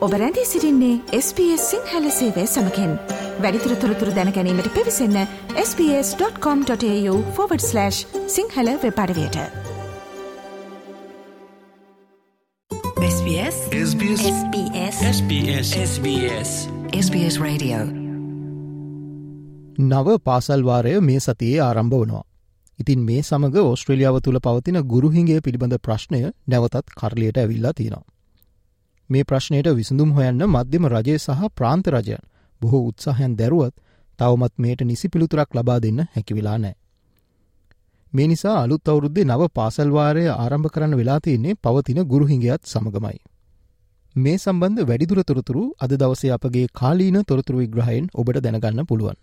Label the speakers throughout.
Speaker 1: ඔබ රැඳී සිරින්නේ SBS සිංහල සේවය සමකෙන්. වැඩිතුර තොරතුර දැනැනීමට පිවිසන්න ps.com.ta/ Sinhala වෙපඩවයට
Speaker 2: SBS
Speaker 3: SBS
Speaker 2: SBS
Speaker 3: SBS SBS
Speaker 2: SBS Radio.
Speaker 4: නව පාසල්වාරය මේ සතියේ ආරම්භ වනවා. ඉතින් මේ සමඟ ඔස්ට්‍රලියාව තුළ පවතින ගුරුහිගේ පිළිබඳ ප්‍රශ්නය නැවතත් කරලියට ඇවිල්ලා තියෙනවා. මේ ප්‍රශ්නයට විසඳුම් හොයන්න මධ්‍යම රජය සහ ප්‍රාන්ත රජයන් බොහෝ උත්සාහයන් දැරුවත් තවමත් මේට නිසි පිළිතුරක් ලබා දෙන්න හැකිවෙලා නෑ. මේ නිසා අලුත් අවුරුද්දේ නව පාසල්වාරය ආරම්භ කරන්න වෙලා තියන්නේ පවතින ගුරුහිංගයත් සමගමයි. මේ සම්බන්ධ වැඩිදුර තොරතුරු අද දවසේ අපගේ කාලීන තොරතුරු විග්‍රහයෙන් ඔබට දැනගන්න පුළුවන්.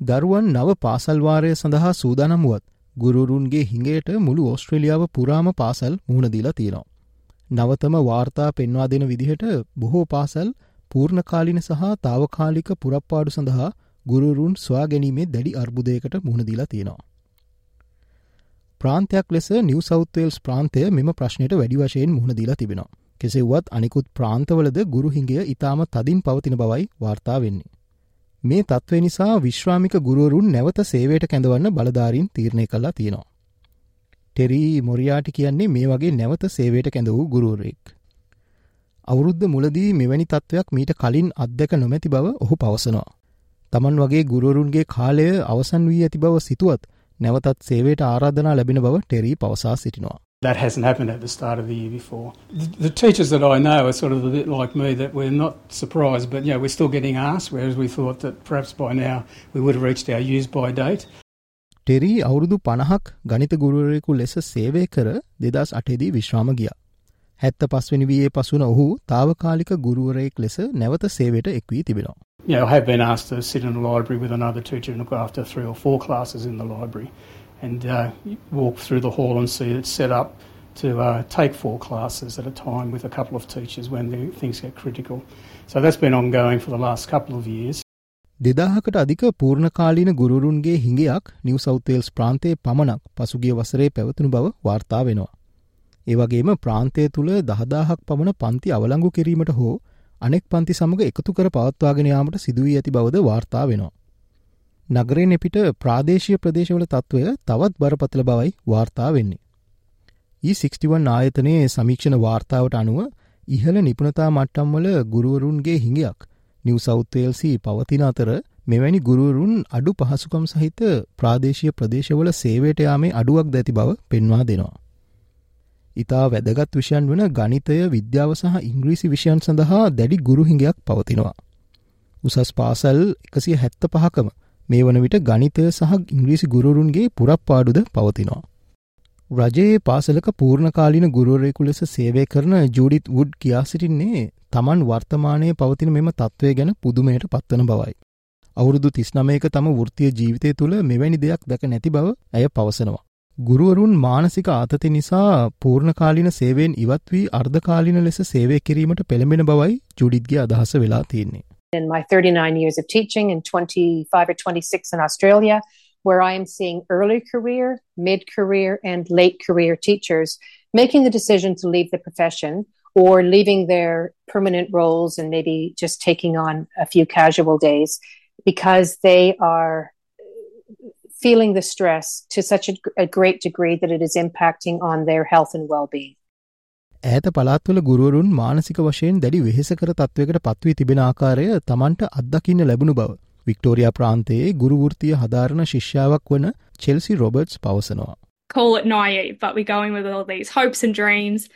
Speaker 4: දරුවන් නව පාසල්වාරය සඳහා සූදානමුවත් ගුරුරුන්ගේ හිඟයට මුළු ඔස්ට්‍රලියාව පුරාම පාසල් මුහුණදීලා තියෙනවා. නවතම වාර්තා පෙන්වා දෙන විදිහට බොහෝ පාසල් පූර්ණකාලින සහ තාවකාලික පුරප්පාඩු සඳහා ගුරුරුන් ස්වා ගැනීමේ දැඩි අර්බුදයකට මුහුණදීලා තියෙනවා. ප්‍රාන්තයක් ලෙස නිව සෞත්වේල්ස් ප්‍රාන්තය මෙම ප්‍රශ්නයට වැඩි වශයෙන් මුහුණදීලා තිබෙනවා. කෙසෙව්වත් අනිකුත් ප්‍රාන්තවලද ගුරුහිංගය ඉතාම තදින් පවතින බවයි වාර්තා වෙන්නේ. මේ තත්ත්වය නිසා විශ්‍රාමික ගුරුවරුන් නැවත සේවයට කැඳවන්න බලධාරීන් තීරණය කල්ලා තියෙනවා. ටෙරී මොරියාටි කියන්නේ මේ වගේ නැවත සේවයට කැඳ වූ ගුරුවරෙක්. අවුරුද්ධ මුලදී මෙවැනි තත්ත්වයක් මීට කලින් අත්දැක නොමැති බව ඔහු පවසනවා. තමන් වගේ ගුරුවරුන්ගේ කාලය අවසන් වී ඇති බව සිතුවත් නැවතත් සේවයට ආරාධනා ලැබෙන බව ටෙරී පවසා සිටිනවා.
Speaker 5: That hasn't happened at the start of the year before. The, the teachers that I know are sort of a bit like me that we're not surprised, but you know, we're still getting asked, whereas we thought that perhaps by now we would have reached our use by date.
Speaker 4: ටෙරී අවුරුදු පණහක් ගනිත ගුරුවරයෙකු ලෙස සේවය කර දෙදස් අටේදී විශ්‍රාම ගිය. හැත්ත පස්වනි වයේ පසුන ඔහු තාවකාලික ගුරුවරයෙක් ලෙස නැවත සේවයට එක්වී තිබෙනවා.
Speaker 5: You know, I have been asked to sit in a library with another teacher and look after three or four classes in the library and uh, walk through the hall and see it's set up to uh, take four classes at a time with a couple of teachers when the, things get critical. So that's been ongoing for the last couple of years.
Speaker 4: දෙදාහකට අධික පූර්ණකාලීන ගුරුරුන්ගේ හිඟයක් නිව සෞතේල්ස් ප්‍රාන්තයේ පමණක් පසුගිය වසරේ පැවතුණු බව වාර්තා වෙනවා. ඒවගේම ප්‍රාන්තය තුළ දහදාහක් පමණ පන්ති අවලංගු කිරීමට හෝ අනෙක් පන්ති සමඟ එකතු කර පවත්වාගෙන යාමට සිදුවී ඇති බවද වාර්තා වෙනවා. නගරෙන් එපිට ප්‍රාදේශීය ප්‍රදේශවල තත්ත්වය තවත් බරපතල බවයි වාර්තා වෙන්නේ. E61 ආයතනයේ සමීක්ෂණ වාර්තාවට අනුව ඉහළ නිපුණතා මට්ටම්වල ගුරුවරුන්ගේ හිඟයක් නිව සෞත්වේල්සි පවතින අතර මෙවැනි ගුරුවරුන් අඩු පහසුකම් සහිත ප්‍රාදේශීය ප්‍රදේශවල සේවයට යාමේ අඩුවක් දැති බව පෙන්වා දෙනවා. ඉතා වැදගත් විෂයන් වන ගනිතය විද්‍යාව සහ ඉංග්‍රීසි විෂයන් සඳහා දැඩි ගුරුහිඟයක් පවතිනවා. උසස් පාසල් එකසිය හැත්ත පහකම මේ වන විට ගනිතය සහ ඉංග්‍රීසි ගුරුරුන්ගේ පුරප්පාඩුද පවතිනවා. රජයේ පාසලක පූර්ණකාලින ගුරුවරයෙකු ලෙස සේවය කරන ජූඩිත් වුඩ් කියා සිටින්නේ තමන් වර්තමානයේ පවතින මෙම තත්ත්වය ගැන පුදුමයට පත්වන බවයි. අවුරුදු තිස්නමයක තම වෘතිය ජීවිතය තුළ මෙවැනි දෙයක් දැක නැති බව ඇය පවසනවා. ගුරුවරුන් මානසික ආතති නිසා පූර්ණකාලින සේවෙන් ඉවත් වී අර්ධකාලින ලෙස සේවය කිරීමට පෙළඹෙන බවයි ජුඩිත්ගේ අදහස වෙලා තියෙන්නේ.
Speaker 6: in my 39 years of teaching and 25 or 26 in Australia, where I am seeing early career, mid career, and late career teachers making the decision to leave the profession or leaving their permanent roles and maybe just taking on a few casual days because they are feeling the stress to such a, a great degree that it is impacting on their health and well being.
Speaker 4: ඈත පළාත්වල ගුරුවරුන් මානසික වශයෙන් දැඩි වෙහෙසකර තත්ත්වයකට පත්වී තිබෙන ආකාරය තමන්ට අත්දකින්න ලැබුණු බව. වික්ටෝරයා ප්‍රාන්තයේ ගුරුවෘතිය හදාරණ ශිෂ්‍යාවක් වන චෙල්සි රොබර්ට්ස් පවසනවා.
Speaker 7: call it naive, but we're going with all these hopes and dreams.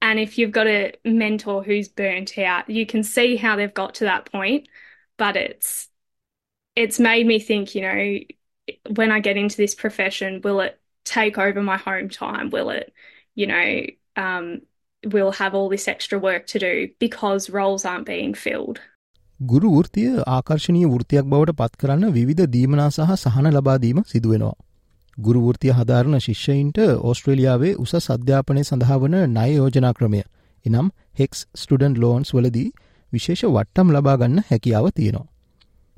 Speaker 7: And if you've got a mentor who's burnt out, you can see how they've got to that point. But it's it's made me think, you know, when I get into this profession, will it take over my home time? Will it, you know, um, will have all this extra work to do because roles aren't being filled?
Speaker 4: ගුරු වෘතිය ආකර්ශණීය වෘතියක් බවට පත් කරන්න විවිධ දීමනා සහ සහන ලබාදීම සිදුවෙනවා. ගුරු වෘතිය හදාරණ ශිෂ්‍යයින්ට ඕස්ට්‍රේලියාවේ උසස් අධ්‍යාපනය සඳහා වන ණය යෝජනා ක්‍රමය එනම් හෙක්ස් ස්ටඩන් ලෝන්ස් වලදී විශේෂ වට්ටම් ලබාගන්න හැකියාව තියෙනවා.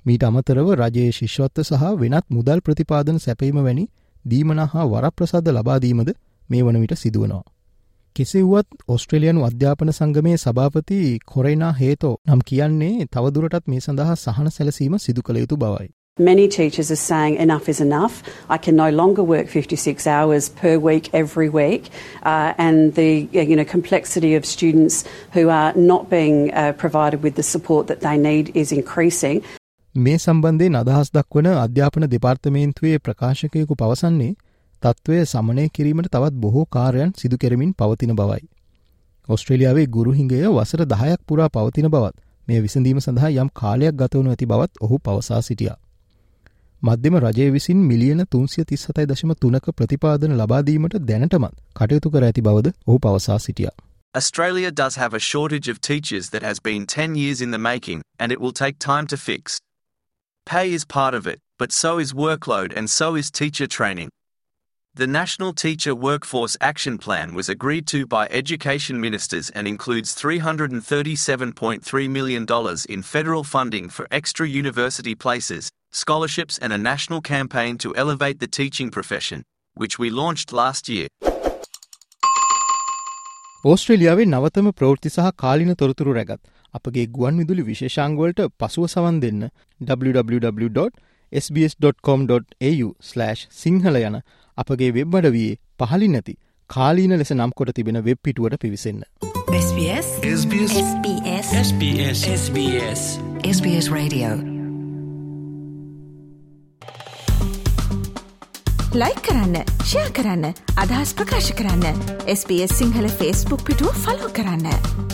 Speaker 4: මීට අමතරව රජයේ ශිෂ්වත්ව සහ වෙනත් මුදල් ප්‍රතිපාදන සැපීම වැනි දීමනා හා වරප්‍රසාද ලබාදීමද මේ වන විට සිදුවනවා. කෙසෙව්වත් ඔස්ට්‍රේලියනු අධ්‍යාපන සංගමේ සභාපති කොරේනා හේතෝ නම් කියන්නේ තවදුරටත් මේ සඳහා සහන සැලසීම සිදු කළ යුතු බවයි.
Speaker 2: Many teachers are saying enough is enough. I can no longer work 56 hours per week every week, uh, and the you know complexity of students who are not being uh, provided with the support that they need is increasing.
Speaker 4: මේ සම්බන්ධයෙන් අදහස් දක්වන අධ්‍යාපන දෙපාර්තමේන්තුවේ ප්‍රකාශකයකු පවසන්නේ තත්ත්වය සමනය කිරීමට තවත් බොහෝ කාර්යන් සිදු කෙරමින් පවතින බවයි. ඔස්ට්‍රේලියාවේ ගුරුහිංගය වසර දහයක් පුරා පවතින බවත් මේ විසඳීම සඳහා යම් කාලයක් ගතවනු ඇති බවත් ඔහු පවසා සිටියා. මධ්‍යම රජය විසින් මිලියන තුන්සිය තිස් සතයි දශම තුනක ප්‍රතිපාදන ලබාදීමට දැනටමත් කටයුතු කර ඇති බවද ඔහු පවසා සිටියා.
Speaker 8: Australia does have a shortage of teachers that has been 10 years in the making, and it will take time to fix. Pay is part of it, but so is workload and so is teacher training. The National Teacher Workforce Action Plan was agreed to by education ministers and includes $337.3 million in federal funding for extra university places, scholarships, and a national campaign to elevate the teaching profession, which we launched last year.
Speaker 4: ඕස්ට්‍රේලියාවේ නවතම ප්‍රවෘත්ති සහ කාලින තොරතුරු රැගත් අපගේ ගුවන් විදුලි විශේෂංගවලට පසුව සවන් දෙන්න www.sbs.com.au/ සිංහල යන අපගේ වෙබ් අඩවයේ පහලින් නැති කාලීන ලෙස නම් කොට තිබෙන වෙබ් පිටුවට පිවිසන්න.
Speaker 9: SBS
Speaker 3: SBS
Speaker 9: SBS
Speaker 3: SBS SBS
Speaker 9: SBS Radio
Speaker 1: like කරන්න ෂයා කරන්න අදහස් ප්‍රකාශ කරන්න SBS සිංහල ෆස්බුක් පිටුව ෆලෝ කරන්න.